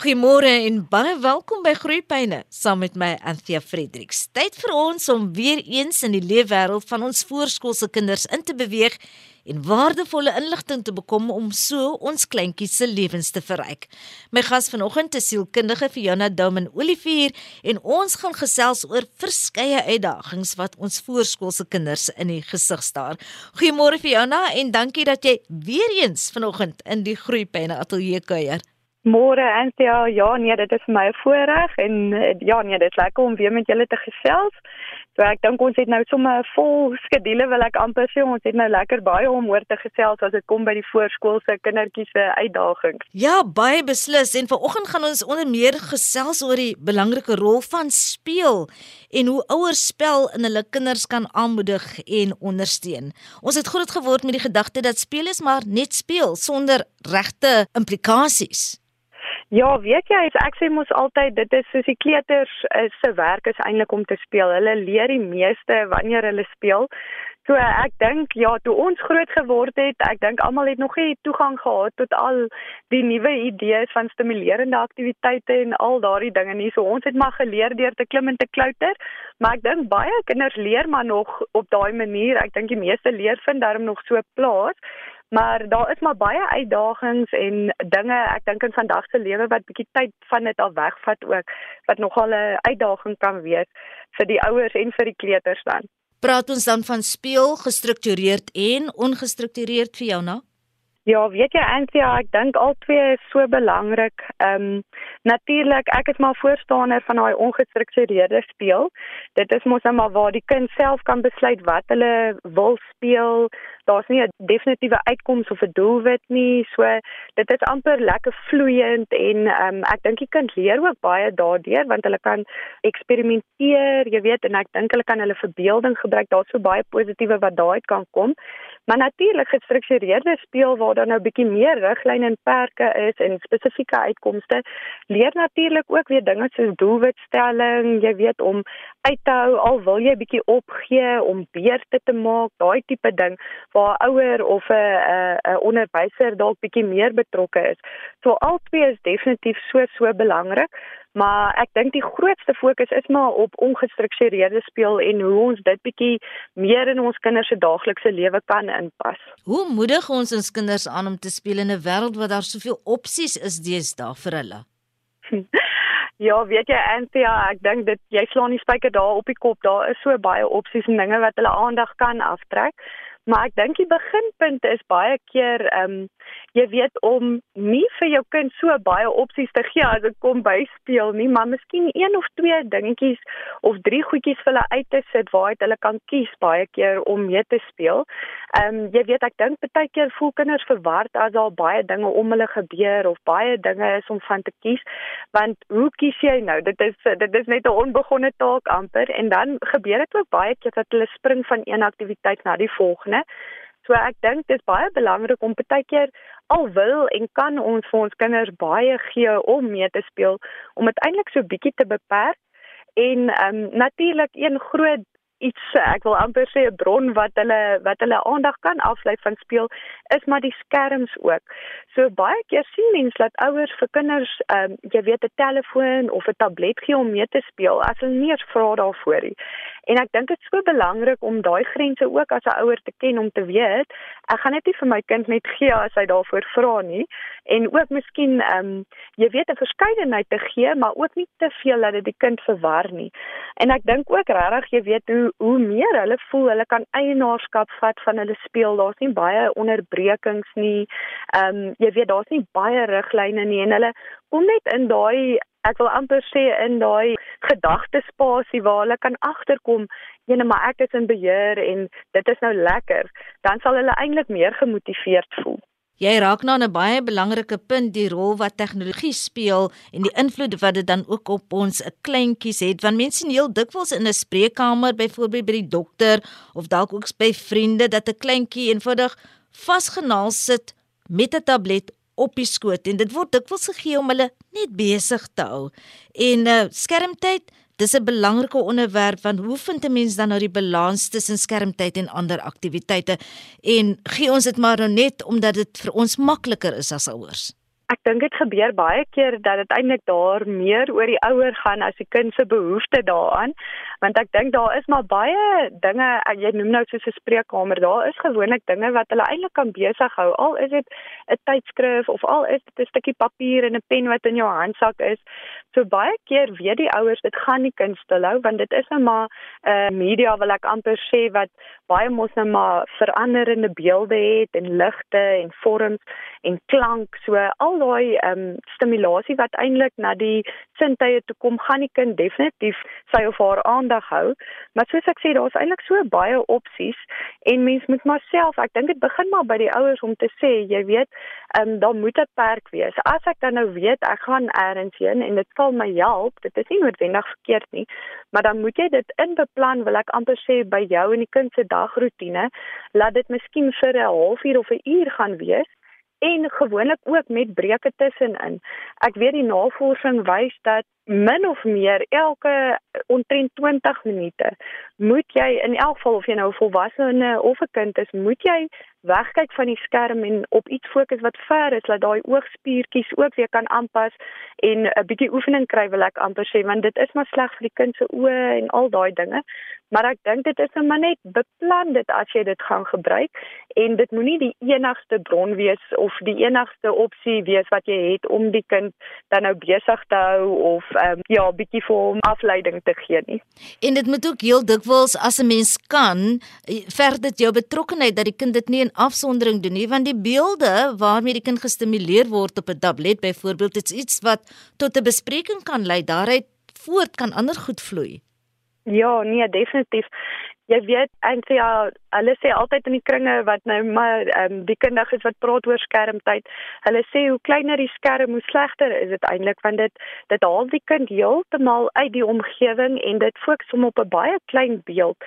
Goeiemôre en baie welkom by Groeipyne saam met my Anthea Fredericks. Tyd vir ons om weer eens in die leefwêreld van ons voorskoolse kinders in te beweeg en waardevolle inligting te bekom om so ons kleintjies se lewens te verryk. My gas vanoggend is sielkundige Fiona Douman Olivier en ons gaan gesels oor verskeie uitdagings wat ons voorskoolse kinders in die gesig staar. Goeiemôre Fiona en dankie dat jy weer eens vanoggend in die Groeipyne ateljee kuier. Môre Anthea, ja nee, dit is vir my 'n voorreg en eh, ja nee, dit is lekker om weer met julle te gesels. So ek dink ons het nou sommer vol skedule wil ek amper sê ons het nou lekker baie om oor te gesels as dit kom by die voorskoolse kindertjies se uitdagings. Ja, baie beslis en vanoggend gaan ons onder meer gesels oor die belangrike rol van speel en hoe ouers spel in hulle kinders kan aanmoedig en ondersteun. Ons het groot geword met die gedagte dat speel is maar net speel sonder regte implikasies. Ja, weet jy, ek sê mos altyd dit is soos die kleuters is se werk is eintlik om te speel. Hulle leer die meeste wanneer hulle speel. So ek dink ja, toe ons groot geword het, ek dink almal het nog nie toegang gehad tot al die nuwe idees van stimulerende aktiwiteite en al daardie dinge nie. So ons het maar geleer deur te klim en te klouter, maar ek dink baie kinders leer maar nog op daai manier. Ek dink die meeste leer vind daarom nog so plaas. Maar daar is maar baie uitdagings en dinge, ek dink in vandag se lewe wat bietjie tyd van dit al wegvat ook, wat nogal 'n uitdaging kan wees vir die ouers en vir die kleuters dan. Praat ons dan van speel gestruktureerd en ongestruktureerd vir jou nou? Ja, weet jy Anthea, ek dink al twee is so belangrik. Ehm um, natuurlik, ek is maar voorstander van daai ongestruktureerde speel. Dit is mos net maar waar die kind self kan besluit wat hulle wil speel. Daar's nie 'n definitiewe uitkoms of 'n doelwit nie. So dit is amper lekker vloeiend en ehm um, ek dink die kind leer ook baie daardeur want hulle kan eksperimenteer, jy weet, en ek dink hulle kan hulle verbeelding gebruik. Daar's so baie positiewe wat daaruit kan kom. Maar natuurlik gestruktureerde speel waar daar nou bietjie meer riglyne en perke is en spesifieke uitkomste, leer natuurlik ook weer dinge soos doelwitstelling, jy weet om uit te hou al wil jy bietjie opgee om beurte te maak, daai tipe ding waar ouer of 'n 'n 'n onderwyser dalk bietjie meer betrokke is. So albei is definitief so so belangrik, maar ek dink die grootste fokus is maar op ongestruktureerde speel en hoe ons dit bietjie meer in ons kinders se daaglikse lewe kan inpas. Hoe moedig ons ons kinders aan om te speel in 'n wêreld waar daar soveel opsies is deesdae vir hulle? Ja, weet jy Anthea, ek dink dit jy slaan die spyker daar op die kop. Daar is so baie opsies en dinge wat hulle aandag kan aftrek. Maar ek dink die beginpunt is baie keer ehm um, jy weet om nie vir jou kind so baie opsies te gee as dit kom by speel nie, maar miskien een of twee dingetjies of drie goedjies vir hulle uit te sit waar hulle kan kies baie keer om mee te speel. Ehm um, jy weet ek dink baie keer voel kinders verward as daar baie dinge om hulle gebeur of baie dinge is om van te kies. Want hoe kies jy nou? Dit is dit is net 'n onbegonne taak amper en dan gebeur dit ook baie keer dat hulle spring van een aktiwiteit na die volgende. So ek dink dit is baie belangrik om baie keer al wil en kan ons vir ons kinders baie gee om mee te speel om dit eintlik so bietjie te beperk en ehm um, natuurlik een groot iets ek wil amper sê 'n bron wat hulle wat hulle aandag kan aflei van speel is maar die skerms ook. So baie keer sien mense dat ouers vir kinders ehm um, jy weet 'n telefoon of 'n tablet gee om mee te speel as hulle nie eens vra daarvoor nie. En ek dink dit is so belangrik om daai grense ook as 'n ouer te ken om te weet ek gaan net nie vir my kind net gee as hy daarvoor vra nie en ook miskien ehm um, jy weet 'n verskeidenheid te gee maar ook nie te veel dat dit die kind verwar nie. En ek dink ook regtig jy weet hoe hoe meer hulle voel hulle kan eienaarskap vat van hulle speel. Daar's nie baie onderbrekings nie. Ehm um, jy weet daar's nie baie riglyne nie en hulle kom net in daai ek wil amper sê in daai gedagtespasie waar hulle kan agterkom, ene maar ek is in beheer en dit is nou lekker. Dan sal hulle eintlik meer gemotiveerd voel. Jy raak nou 'n baie belangrike punt die rol wat tegnologie speel en die invloed wat dit dan ook op ons kleintjies het want mense sien heel dikwels in 'n spreekkamer byvoorbeeld by die dokter of dalk ook by vriende dat 'n kleintjie eenvoudig vasgenaal sit met 'n tablet op die skoot en dit word dikwels gegee om hulle net besig te hou. En uh, skermtyd Dis 'n belangrike onderwerp want hoe vind 'n mens dan nou die balans tussen skermtyd en ander aktiwiteite? En gee ons dit maar nou net omdat dit vir ons makliker is as ouers. ek dink dit gebeur baie keer dat dit eintlik daar meer oor die ouer gaan as die kind se behoeftes daaraan want ek dink daar is maar baie dinge jy noem nou soos 'n spreekkamer daar is gewoonlik dinge wat hulle eintlik kan besig hou. Al is dit 'n tydskrif of al is dit 'n stukkie papier en 'n pen wat in jou handsak is. So baie keer weet die ouers dit gaan nie kind stil hou want dit is net maar 'n uh, media wil ek amper sê wat baie mos net maar veranderende beelde het en ligte en vorms en klank. So al daai um, stimulasie wat eintlik na die sintuie toe kom gaan die kind definitief sy of haar aandag hou maar soos ek sê daar's eintlik so baie opsies en mens moet maar self ek dink dit begin maar by die ouers om te sê jy weet ehm um, daar moet 'n perk wees. As ek dan nou weet ek gaan eers heen en dit sal my help dit is nie noodwendig verkeerd nie maar dan moet jy dit inbeplan wil ek amper sê by jou en die kind se dagroetine laat dit miskien vir 'n halfuur of 'n uur gaan wees en gewoonlik ook met breuke tussenin. Ek weet die navorsing wys dat min of meer elke omtrent 20 minute moet jy in elk geval of jy nou volwasse of 'n kind is, moet jy wegkyk van die skerm en op iets fokus wat ver is, laat daai oogspiertjies ook weer kan aanpas en 'n bietjie oefening kry wil ek amper sê want dit is maar sleg vir die kind se oë en al daai dinge. Maar ek dink dit is maar net beplan dit as jy dit gaan gebruik en dit moenie die enigste bron wees of die enigste opsie wees wat jy het om die kind dan nou besig te hou of um, ja, bietjie vir hom afleiding te gee nie. En dit moet ook heel dikwels as 'n mens kan, eh, ver dit jou betrokkeheid dat die kind dit nie afsondering doen nie want die beelde waarmee die kind gestimuleer word op 'n tablet byvoorbeeld dit's iets wat tot 'n bespreking kan lei daaruit voort kan ander goed vloei. Ja, nee, definitief. Jy weet, eintlik ja, hulle sê altyd in die kringe wat nou maar ehm um, die kinders wat praat oor skermtyd. Hulle sê hoe kleiner die skerm, hoe slegter is dit eintlik want dit dit haal die kind heeltemal uit die omgewing en dit fokus hom op 'n baie klein beeld.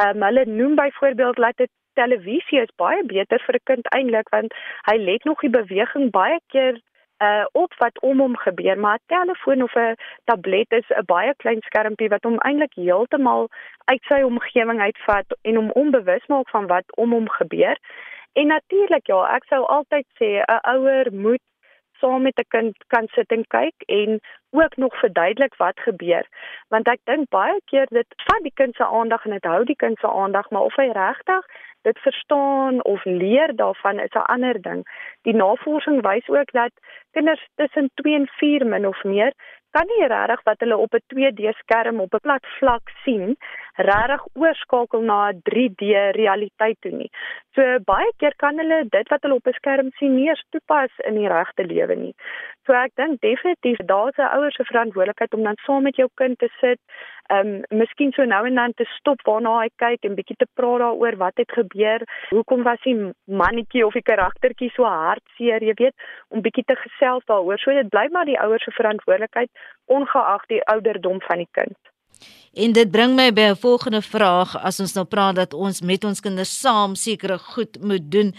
Ehm um, hulle noem byvoorbeeld laat dit televisie is baie beter vir 'n kind eintlik want hy let nog die beweging baie keer uh op wat om hom gebeur maar 'n telefoon of 'n tablet is 'n baie klein skermpie wat hom eintlik heeltemal uit sy omgewing uitvat en hom onbewus maak van wat om hom gebeur. En natuurlik ja, ek sou altyd sê 'n ouer moet saam met 'n kind kan sit en kyk en ook nog verduidelik wat gebeur want ek dink baie keer dit vat die kind se aandag en dit hou die kind se aandag maar of hy regtig dit verstaan of leer daarvan is 'n ander ding. Die navorsing wys ook dat kinders tussen 2 en 4 min of meer kan nie regtig wat hulle op 'n 2D skerm op 'n plat vlak sien, regtig oorskakel na 'n 3D realiteit toe nie. So baie keer kan hulle dit wat hulle op 'n skerm sien nie eens toepas in die regte lewe nie. So ek dink definitief daar's 'n ouer se verantwoordelikheid om dan saam met jou kind te sit, ehm um, miskien so nou en dan te stop waarna hy kyk en bietjie te praat daaroor wat het gebeur. Hoekom was die mannetjie of die karaktertjie so hartseer, jy weet, om bietjie te gesels daaroor. So dit bly maar die ouer se verantwoordelikheid ongeag die ouderdom van die kind. En dit bring my by 'n volgende vraag as ons nou praat dat ons met ons kinders saam sekere goed moet doen.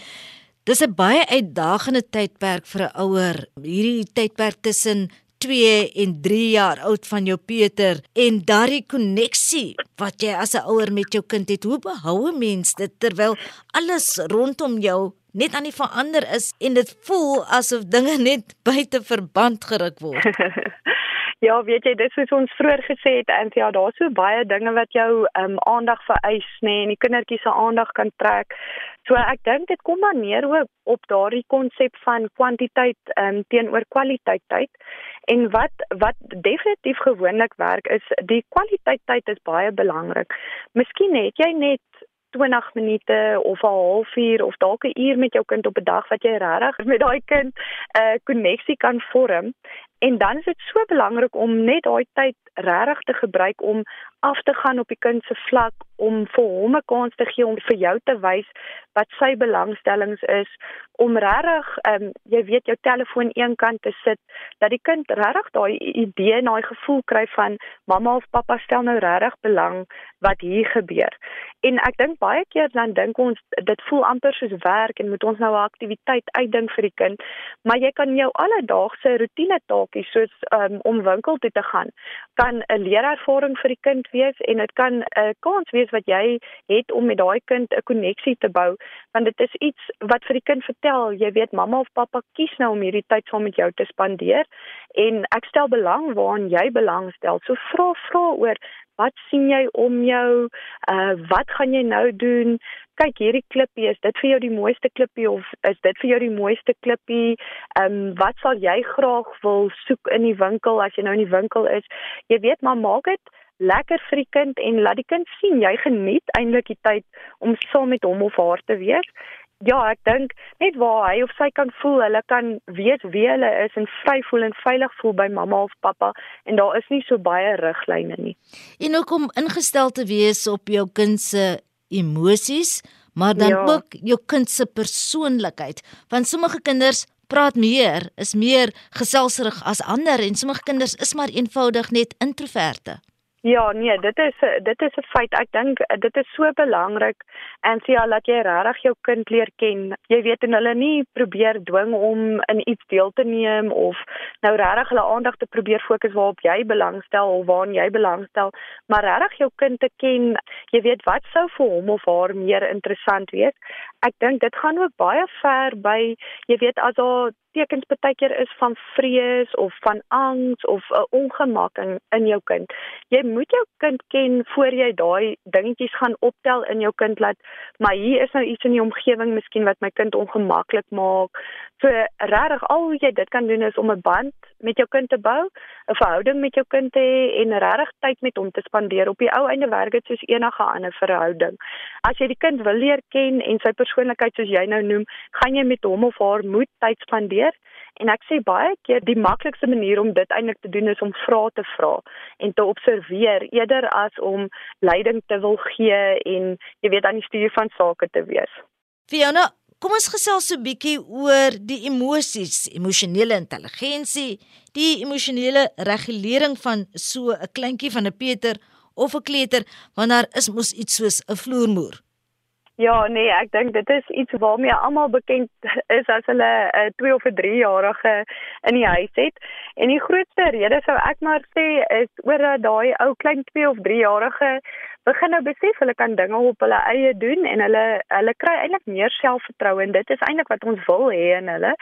Dis 'n baie uitdagende tydperk vir 'n ouer. Hierdie tydperk tussen 2 en 3 jaar oud van jou Peter en daardie koneksie wat jy as 'n ouer met jou kind het. Hoe behou 'n mens dit terwyl alles rondom jou net aan die verander is en dit voel asof dinge net buite verband geruk word? Ja, weet jy, dis soos ons vroeër gesê het en ja, daar's so baie dinge wat jou ehm um, aandag vereis, nê, nee, en die kindertjies se aandag kan trek. So ek dink dit kom dan neer op, op daardie konsep van kwantiteit ehm um, teenoor kwaliteit tyd. En wat wat definitief gewoonlik werk is die kwaliteit tyd is baie belangrik. Miskien het jy net 20 minute of 'n halfuur of dalk 'n uur met jou kind op 'n dag wat jy regtig met daai kind 'n uh, koneksie kan vorm En dan is dit so belangrik om net daai tyd regtig te gebruik om af te gaan op die kind se vlak om vir hom 'n kans te gee om vir jou te wys wat sy belangstellings is om regtig ehm um, jy weet jou telefoon eenkant te sit dat die kind regtig daai idee en daai gevoel kry van mamma of pappa stel nou regtig belang wat hier gebeur. En ek dink baie keer dan dink ons dit voel amper soos werk en moet ons nou 'n aktiwiteit uitdink vir die kind, maar jy kan jou alledaagse rotine taak saakies soos um, om winkel toe te gaan kan 'n leerervaring vir die kind wees en dit kan 'n kans wees wat jy het om met daai kind 'n koneksie te bou want dit is iets wat vir die kind vertel. Jy weet mamma of pappa kies nou om hierdie tyd saam met jou te spandeer en ek stel belang waaraan jy belangstel. So vra vra oor wat sien jy om jou? Uh wat gaan jy nou doen? Kyk hierdie klippie is dit vir jou die mooiste klippie of is dit vir jou die mooiste klippie? Ehm um, wat sal jy graag wil soek in die winkel as jy nou in die winkel is? Jy weet maar maak dit lekker vir die kind en laat die kind sien. Jy geniet eintlik die tyd om saam met hom of haar te wees Ja, ek dink net waar hy of sy kan voel, hulle kan weet wie hulle is en vry voel en veilig voel by mamma of pappa en daar is nie so baie riglyne nie. En ook om ingestel te wees op jou kind se emosies, maar dan ja. ook jou kind se persoonlikheid, want sommige kinders praat meer, is meer geselsrig as ander en sommige kinders is maar eenvoudig net introverte. Ja, nee, dit is dit is 'n feit. Ek dink dit is so belangrik en sê ja, laat jy regtig jou kind leer ken. Jy weet en hulle nie probeer dwing om in iets deel te neem of nou regtig hulle aandag te probeer fokus waarop jy belangstel of waaraan jy belangstel, maar regtig jou kind te ken. Jy weet wat sou vir hom of haar meer interessant wees. Ek dink dit gaan ook baie ver by jy weet as daar tekens baie keer is van vrees of van angs of 'n ongemak in, in jou kind. Jy moet jou kind ken voor jy daai dingetjies gaan optel in jou kind laat, maar hier is nou iets in die omgewing miskien wat my kind ongemaklik maak. So regtig al hoe jy dit kan doen is om 'n band met jou kind te bou, 'n verhouding met jou kind te hê en regtig tyd met hom te spandeer. Op die ou einde werk dit soos enige ander verhouding. As jy die kind wil leer ken en sy persoonlikheid soos jy nou noem, gaan jy met hom of haar moet tyd spandeer. En ek sê baie keer die maklikste manier om dit eintlik te doen is om vrae te vra en te observeer eerder as om leiding te wil gee en jy weet aan die stuur van sake te wees. Fiona, Kom ons gesels so 'n bietjie oor die emosies, emosionele intelligensie, die emosionele regulering van so 'n kleintjie van 'n Peter of 'n kleuter wanneer is mos iets soos 'n vloermoer. Ja, nee, ek dink dit is iets waarmee almal bekend is as hulle 'n 2 of 'n 3 jarige in die huis het. En die grootste rede sou ek maar sê is oor dat daai ou klein 2 of 3 jarige begin nou besef hulle kan dinge op hulle eie doen en hulle hulle kry eintlik meer selfvertroue en dit is eintlik wat ons wil hê in hulle.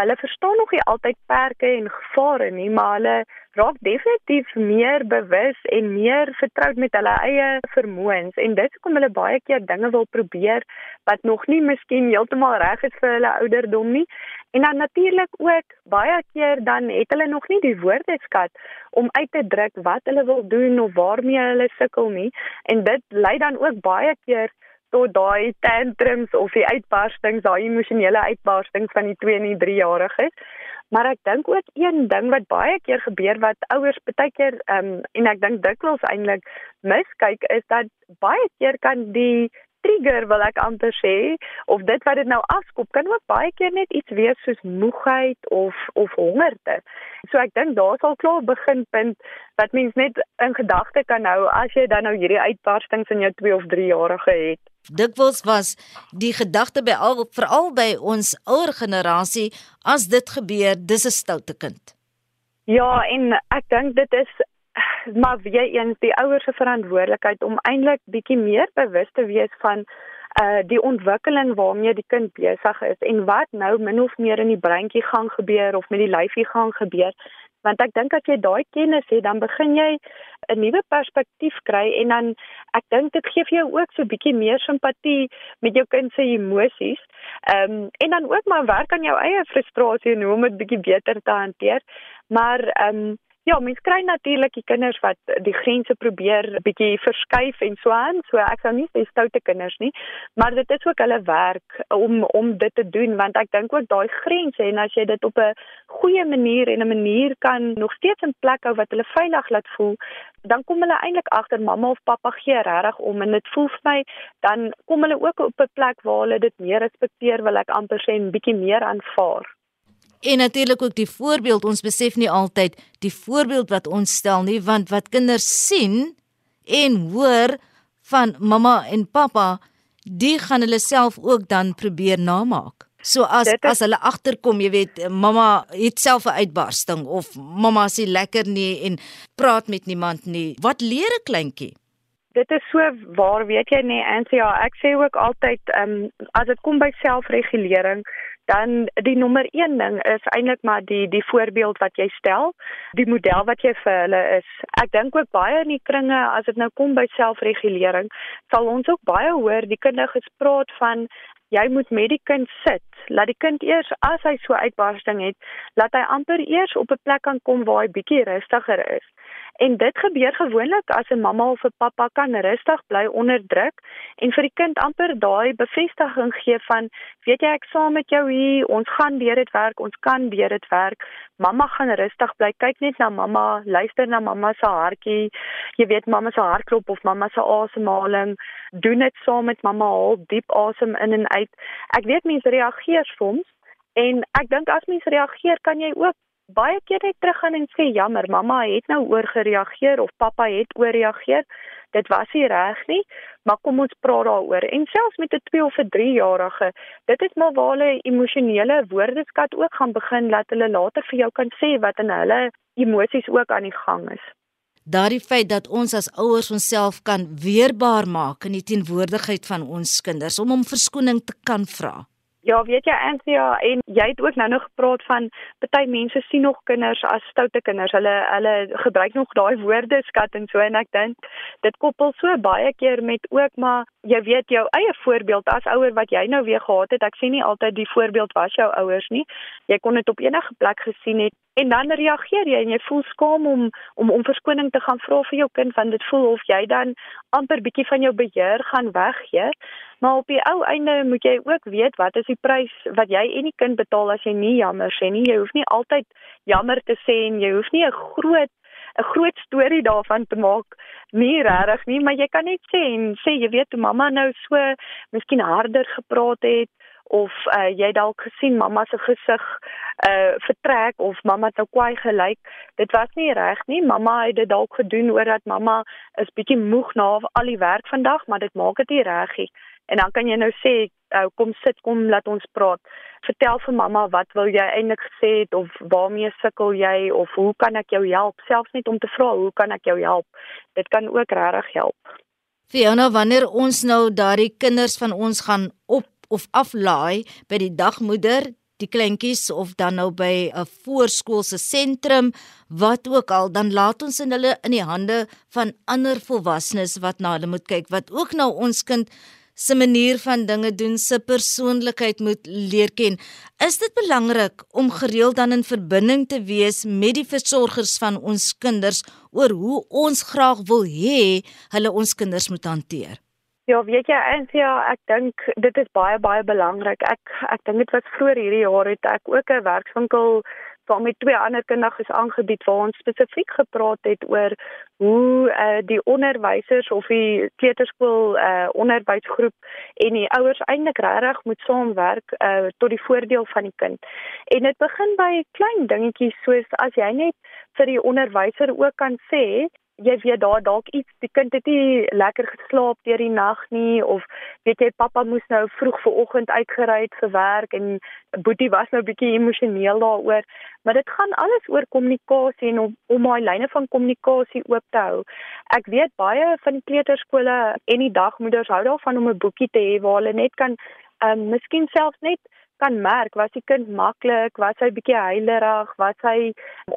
Hulle verstaan nog nie altyd perke en gevare nie, maar hulle raak definitief meer bewus en meer vertroud met hulle eie vermoëns en dit kom hulle baie keer dinge wil probeer wat nog nie miskien heeltemal reg is vir hulle ouderdom nie en dan natuurlik ook baie keer dan het hulle nog nie die woordeskat om uit te druk wat hulle wil doen of waarmee hulle sukkel nie en dit lei dan ook baie keer tot daai tantrums of die uitbarstings, daai emosionele uitbarstings van die 2 en die 3 jariges. Maar ek dink ook een ding wat baie keer gebeur wat ouers baie keer ehm um, en ek dink dikwels eintlik miskyk is dat baie keer kan die trigger wil ek amper sê of dit wat dit nou afskop kan ook baie keer net iets wees soos moegheid of of hongerte. So ek dink daar sal klaar begin punt wat mens net in gedagte kan hou as jy dan nou hierdie uitbarstings in jou 2 of 3 jarige het. Dikwels was die gedagte by al veral by ons ouer generasie as dit gebeur, dis 'n stoute kind. Ja, en ek dink dit is maar weer eens die ouers se verantwoordelikheid om eintlik bietjie meer bewus te wees van uh die ontwikkeling waarmee die kind besig is en wat nou min of meer in die breintjie gaan gebeur of met die lyfie gaan gebeur want ek dink as jy daai kennis het dan begin jy 'n nuwe perspektief kry en dan ek dink dit gee vir jou ook so 'n bietjie meer simpatie met jou kind se emosies. Ehm um, en dan ook maar werk aan jou eie frustrasie en hoe om dit bietjie beter te hanteer. Maar ehm um, Ja, mens kry natuurlik die kinders wat die grense probeer bietjie verskuif en so aan. So ek sou nie sê stoute kinders nie, maar dit is ook hulle werk om om dit te doen want ek dink ook daai grense en as jy dit op 'n goeie manier en 'n manier kan nog steeds in plek hou wat hulle veilig laat voel, dan kom hulle eintlik agter mamma of pappa gee regtig om en dit voel vir my dan kom hulle ook op 'n plek waar hulle dit meer respekteer, wil ek amper sê en bietjie meer aanvaar. En natuurlik ook die voorbeeld, ons besef nie altyd die voorbeeld wat ons stel nie, want wat kinders sien en hoor van mamma en pappa, die gaan hulle self ook dan probeer namaak. So as is, as hulle agterkom, jy weet, mamma het self 'n uitbarsting of mamma is nie lekker nie en praat met niemand nie. Wat leer 'n kleintjie? Dit is so waar weet jy nie Ansia ek sê ook altyd ehm um, as dit kom by selfregulering dan die nommer 1 ding is eintlik maar die die voorbeeld wat jy stel die model wat jy vir hulle is ek dink ook baie in die kringe as dit nou kom by selfregulering sal ons ook baie hoor die kinders praat van jy moet met die kind sit. Laat die kind eers as hy so uitbarsting het, laat hy amper eers op 'n plek kan kom waar hy bietjie rustiger is. En dit gebeur gewoonlik as 'n mamma of 'n pappa kan rustig bly onder druk en vir die kind amper daai bevestiging gee van weet jy ek saam met jou hier, ons gaan deur dit werk, ons kan deur dit werk. Mamma gaan rustig bly, kyk net na mamma, luister na mamma se hartjie. Jy weet mamma se hartklop of mamma se asemhaling. Doen dit saam met mamma, haal diep asem in en uit. Ek weet mense reageer soms en ek dink as mense reageer, kan jy ook baie keer net teruggaan en sê jammer, mamma het nou oorgereageer of pappa het ooreageer. Dit was nie reg nie, maar kom ons praat daaroor. En selfs met 'n 2 of 'n 3 jarige, dit is maar waar hulle emosionele woordeskat ook gaan begin laat hulle later vir jou kan sê wat in hulle emosies ook aan die gang is. Daardie feit dat ons as ouers onsself kan weerbaar maak in die teenwoordigheid van ons kinders om om verskoning te kan vra. Ja, weet jy Anthea en jy het ook nou nog gepraat van party mense sien nog kinders as stoute kinders. Hulle hulle gebruik nog daai woorde skat en so en ek dink dit koppel so baie keer met ook maar jy weet jou eie voorbeeld as ouer wat jy nou weer gehad het. Ek sê nie altyd die voorbeeld was jou ouers nie. Jy kon dit op enige plek gesien het en dan reageer jy en jy voel skaam om om om verskoning te gaan vra vir jou kind want dit voel of jy dan amper bietjie van jou beheer gaan weggee. Maar op die ou einde moet jy ook weet wat is die prys wat jy en die kind betaal as jy nie jammer sê nie. Jy hoef nie altyd jammer te sê en jy hoef nie 'n groot 'n groot storie daarvan te maak nie regtig nie, maar jy kan net sê en sê jy weet toe mamma nou so miskien harder gepraat het of uh, jy dalk gesien mamma se gesig uh vertrek of mamma het nou kwaai gelyk. Dit was nie reg nie. Mamma het dit dalk gedoen omdat mamma is bietjie moeg na al die werk vandag, maar dit maak dit nie reg nie. En dan kan jy nou sê, uh, kom sit, kom laat ons praat. Vertel vir mamma wat wil jy eintlik gesê het of waarmee sukkel jy of hoe kan ek jou help? Selfs net om te vra, hoe kan ek jou help? Dit kan ook regtig help. Fiona, wanneer ons nou daardie kinders van ons gaan op of aflaai by die dagmoeder, die kleintjies of dan nou by 'n voorskoolse sentrum, wat ook al, dan laat ons in hulle in die hande van ander volwassenes wat na hulle moet kyk, wat ook nou ons kind se manier van dinge doen, se persoonlikheid moet leer ken. Is dit belangrik om gereeld dan in verbinding te wees met die versorgers van ons kinders oor hoe ons graag wil hê hulle ons kinders moet hanteer? Ja, weet jy, Anthea, ek dink dit is baie baie belangrik. Ek ek dink dit was vroeër hierdie jaar het ek ook 'n werkswinkel saam met twee ander kinders aangebied waar ons spesifiek gepraat het oor hoe uh, die onderwysers of die kleuterskool uh, onderwysgroep en die ouers eintlik regtig moet saamwerk uh, tot die voordeel van die kind. En dit begin by klein dingetjies soos as jy net vir die onderwyser ook kan sê jy weet daar dalk iets die kind het nie lekker geslaap deur die nag nie of weet jy pappa moes nou vroeg vanoggend uitgery het vir werk en boetie was nou bietjie emosioneel daaroor. Maar dit gaan alles oor kommunikasie en om om my lyne van kommunikasie oop te hou. Ek weet baie van die kleuterskole en die dagmoeders hou daarvan om 'n boekie te hê waar hulle net kan um, miskien selfs net kan merk was die kind maklik, was hy bietjie huilerig, was hy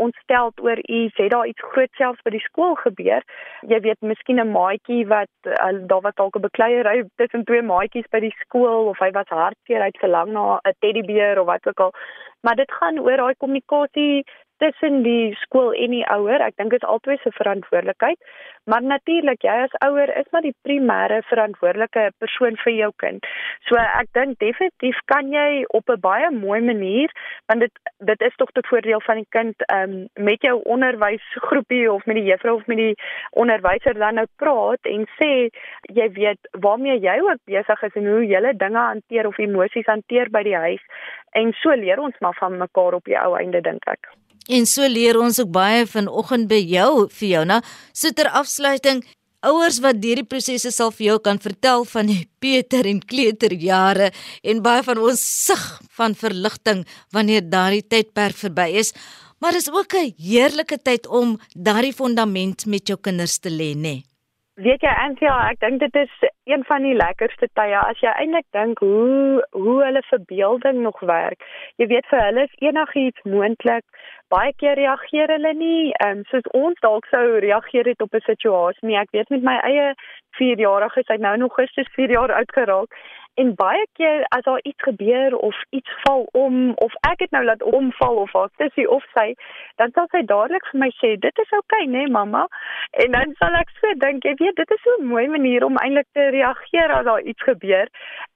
ontsteld oor iets, het daar iets groot selfs by die skool gebeur. Jy weet, miskien 'n maatjie wat uh, daar was dalk 'n bekleierery tussen twee maatjies by die skool of hy was hartseer, hy het verlang na 'n teddybeer of wat ook al. Maar dit gaan oor daai kommunikasie tussen die skool en die ouer. Ek dink dit is albei se verantwoordelikheid. Maar natuurlik, jy as ouer is maar die primêre verantwoordelike persoon vir jou kind. So ek dink definitief kan jy op 'n baie mooi manier, want dit dit is tog tot voordeel van die kind, ehm um, met jou onderwysgroepie of met die juffrou of met die onderwyser dan nou praat en sê jy weet waarmee jy ook besig is en hoe jy dinge hanteer of emosies hanteer by die huis. En so leer ons maar van mekaar op die ou einde dink ek. En so leer ons ook baie vanoggend by jou Fiona. So ter afsluiting, ouers wat hierdie prosesse sal vir jou kan vertel van die Peter en kleuterjare en baie van ons sug van verligting wanneer daardie tydperk verby is. Maar dis ook 'n heerlike tyd om daardie fondament met jou kinders te lê, nê? Nee. Weet jy Antia, ek dink dit is een van die lekkerste tye as jy eintlik dink hoe hoe hulle verbeelding nog werk. Jy weet vir hulle is enigiets moontlik. Baie keer reageer hulle nie um, soos ons dalk sou reageer het op 'n situasie nie. Ek weet met my eie 4-jarige, hy nou nog gister 4 jaar oud geraak En baie keer as daar iets gebeur of iets val om of ek het nou laat omval of dis hy of sy, dan sal sy dadelik vir my sê, "Dit is oukei, okay, né, nee, mamma?" En dan sal ek sê, "Dink jy weet, dit is so 'n mooi manier om eintlik te reageer as daar iets gebeur."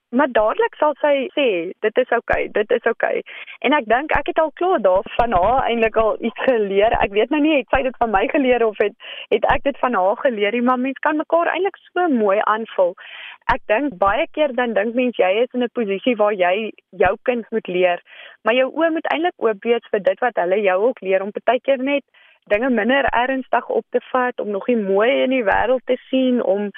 Maar dadelik sal sy sê, "Dit is oukei, okay, dit is oukei." Okay. En ek dink ek het al klaar daarvan haar eintlik al iets geleer. Ek weet nou nie het sy dit van my geleer of het het ek dit van haar geleer nie, maar mense kan mekaar eintlik so mooi aanvul. Ek dink baie keer dan dink mense jy is in 'n posisie waar jy jou kind moet leer, maar jou oë moet eintlik oop wees vir dit wat hulle jou ook leer om baie keer net dinge minder ernstig op te vat, om nog die mooi in die wêreld te sien, om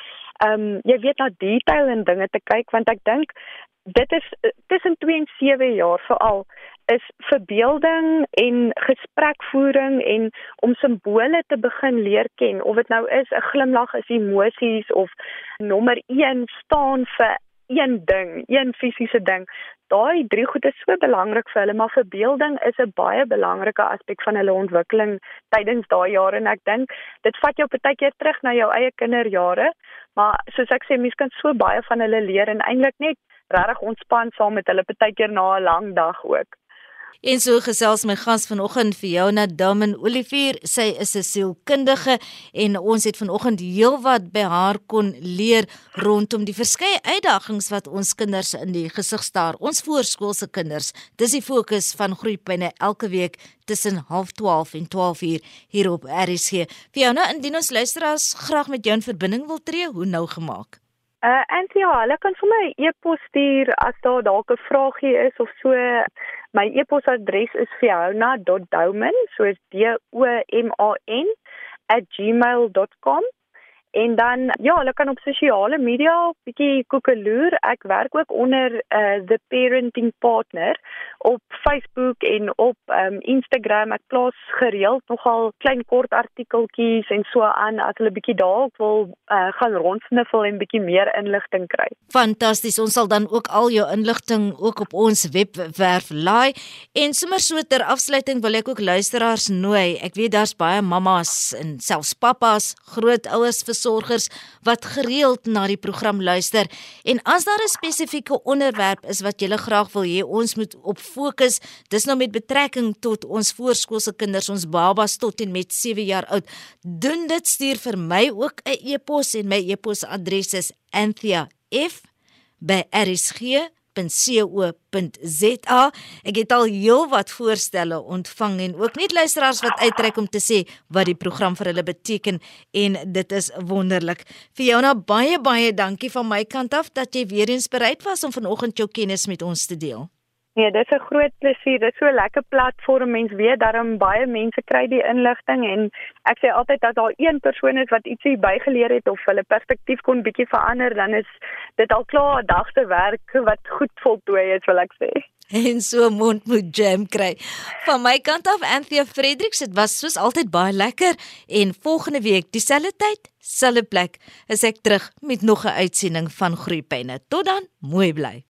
ehm um, jy weet na detail en dinge te kyk want ek dink dit is tussen 2 en 7 jaar veral is verbeelding en gesprekvoering en om simbole te begin leer ken of dit nou is 'n glimlag is emosies of nommer 1 staan vir een ding, een fisiese ding. Daai drie goed is so belangrik vir hulle, maar verbeelding is 'n baie belangrike aspek van hulle ontwikkeling tydens daai jare en ek dink dit vat jou baie keer terug na jou eie kinderjare, maar soos ek sê, mense kan so baie van hulle leer en eintlik net regtig ontspan saam met hulle baie keer na 'n lang dag ook. En so gesels my gas vanoggend vir jou na Damen Olivier. Sy is 'n sielkundige en ons het vanoggend heelwat by haar kon leer rondom die verskeie uitdagings wat ons kinders in die gesig staar. Ons voorskoolse kinders. Dis die fokus van Groepyne elke week tussen 12:30 en 12:00 hier op RSG. Vir jou nou indien ons luisteraars graag met jou in verbinding wil tree, hoe nou gemaak? Uh ja, hulle kan vir my e-pos stuur as daar dalk 'n vraagie is of so. My e-posadres is fiona.douman, so is D O M A N @gmail.com. En dan ja, hulle kan op sosiale media bietjie koekeloer. Ek werk ook onder uh the parenting partner op Facebook en op um Instagram. Ek plaas gereeld nogal klein kort artikeltjies en so aan as hulle bietjie dalk wil uh gaan rondsniffel en bietjie meer inligting kry. Fantasties. Ons sal dan ook al jou inligting ook op ons webwerf laai. En sommer so ter afsluiting wil ek ook luisteraars nooi. Ek weet daar's baie mammas en selfs pappas, grootouers versorgers wat gereeld na die program luister en as daar 'n spesifieke onderwerp is wat jy graag wil hê ons moet op fokus, dis nou met betrekking tot ons voorskoolse kinders, ons babas tot en met 7 jaar oud, doen dit stuur vir my ook 'n e-pos en my e-posadres is anthea@rsg www.co.za. Ek het al heelwat voorstelle ontvang en ook net luisteraars wat uitreik om te sê wat die program vir hulle beteken en dit is wonderlik. Fiona, baie baie dankie van my kant af dat jy weer eens bereid was om vanoggend jou kennis met ons te deel. Nee, dit is 'n groot plesier. Dit is so 'n lekker platform. Mense weet daarom baie mense kry die inligting en ek sê altyd dat daar een persoon is wat ietsie bygeleer het of hulle perspektief kon bietjie verander, dan is dit al klaar 'n dag se werk wat goed voltooi is, wil ek sê. En so mond moet jam kry. Van my kant af Anthea Fredericks, dit was soos altyd baie lekker en volgende week dieselfde tyd, selfde plek, is ek terug met nog 'n uitsending van Groepyne. Tot dan, mooi bly.